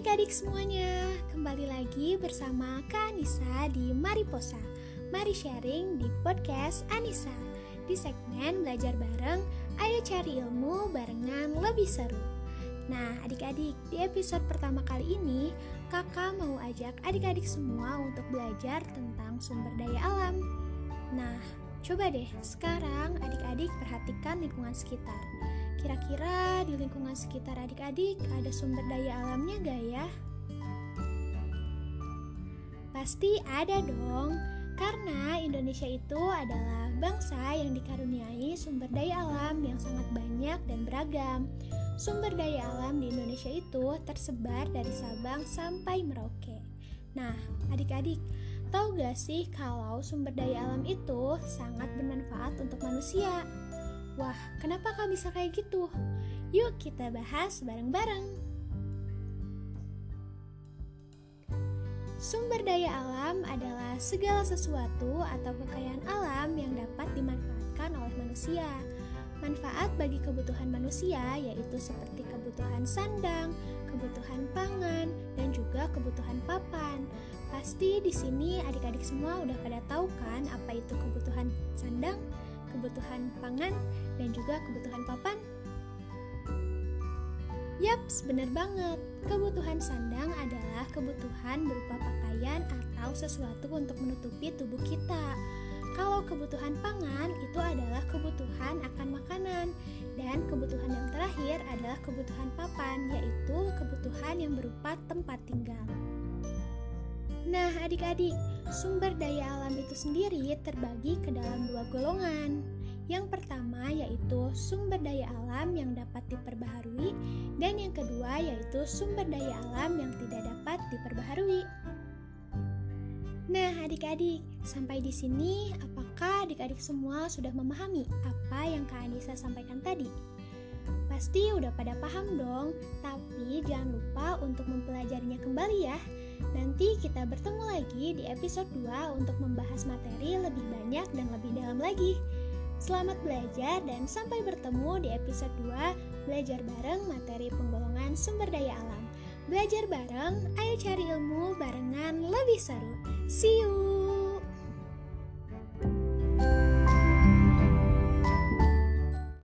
adik-adik semuanya, kembali lagi bersama Kak Anissa di Mariposa. Mari sharing di podcast Anissa. Di segmen belajar bareng, ayo cari ilmu barengan lebih seru. Nah, adik-adik, di episode pertama kali ini, kakak mau ajak adik-adik semua untuk belajar tentang sumber daya alam. Nah, coba deh sekarang adik-adik perhatikan lingkungan sekitar. Kira-kira lingkungan sekitar adik-adik ada sumber daya alamnya gak ya? Pasti ada dong, karena Indonesia itu adalah bangsa yang dikaruniai sumber daya alam yang sangat banyak dan beragam. Sumber daya alam di Indonesia itu tersebar dari Sabang sampai Merauke. Nah, adik-adik, tahu gak sih kalau sumber daya alam itu sangat bermanfaat untuk manusia? Wah, kenapa kak bisa kayak gitu? Yuk kita bahas bareng-bareng. Sumber daya alam adalah segala sesuatu atau kekayaan alam yang dapat dimanfaatkan oleh manusia. Manfaat bagi kebutuhan manusia yaitu seperti kebutuhan sandang, kebutuhan pangan, dan juga kebutuhan papan. Pasti di sini adik-adik semua udah pada tahu kan apa itu kebutuhan sandang, kebutuhan pangan, dan juga kebutuhan papan? Yap, benar banget. Kebutuhan sandang adalah kebutuhan berupa pakaian atau sesuatu untuk menutupi tubuh kita. Kalau kebutuhan pangan itu adalah kebutuhan akan makanan dan kebutuhan yang terakhir adalah kebutuhan papan yaitu kebutuhan yang berupa tempat tinggal. Nah, adik-adik, sumber daya alam itu sendiri terbagi ke dalam dua golongan. Yang pertama yaitu sumber daya alam yang dapat diperbaharui dan yang kedua yaitu sumber daya alam yang tidak dapat diperbaharui. Nah, adik-adik, sampai di sini apakah adik-adik semua sudah memahami apa yang Kak Anissa sampaikan tadi? Pasti udah pada paham dong, tapi jangan lupa untuk mempelajarinya kembali ya. Nanti kita bertemu lagi di episode 2 untuk membahas materi lebih banyak dan lebih dalam lagi. Selamat belajar dan sampai bertemu di episode 2 Belajar bareng materi penggolongan sumber daya alam. Belajar bareng, ayo cari ilmu barengan lebih seru. See you!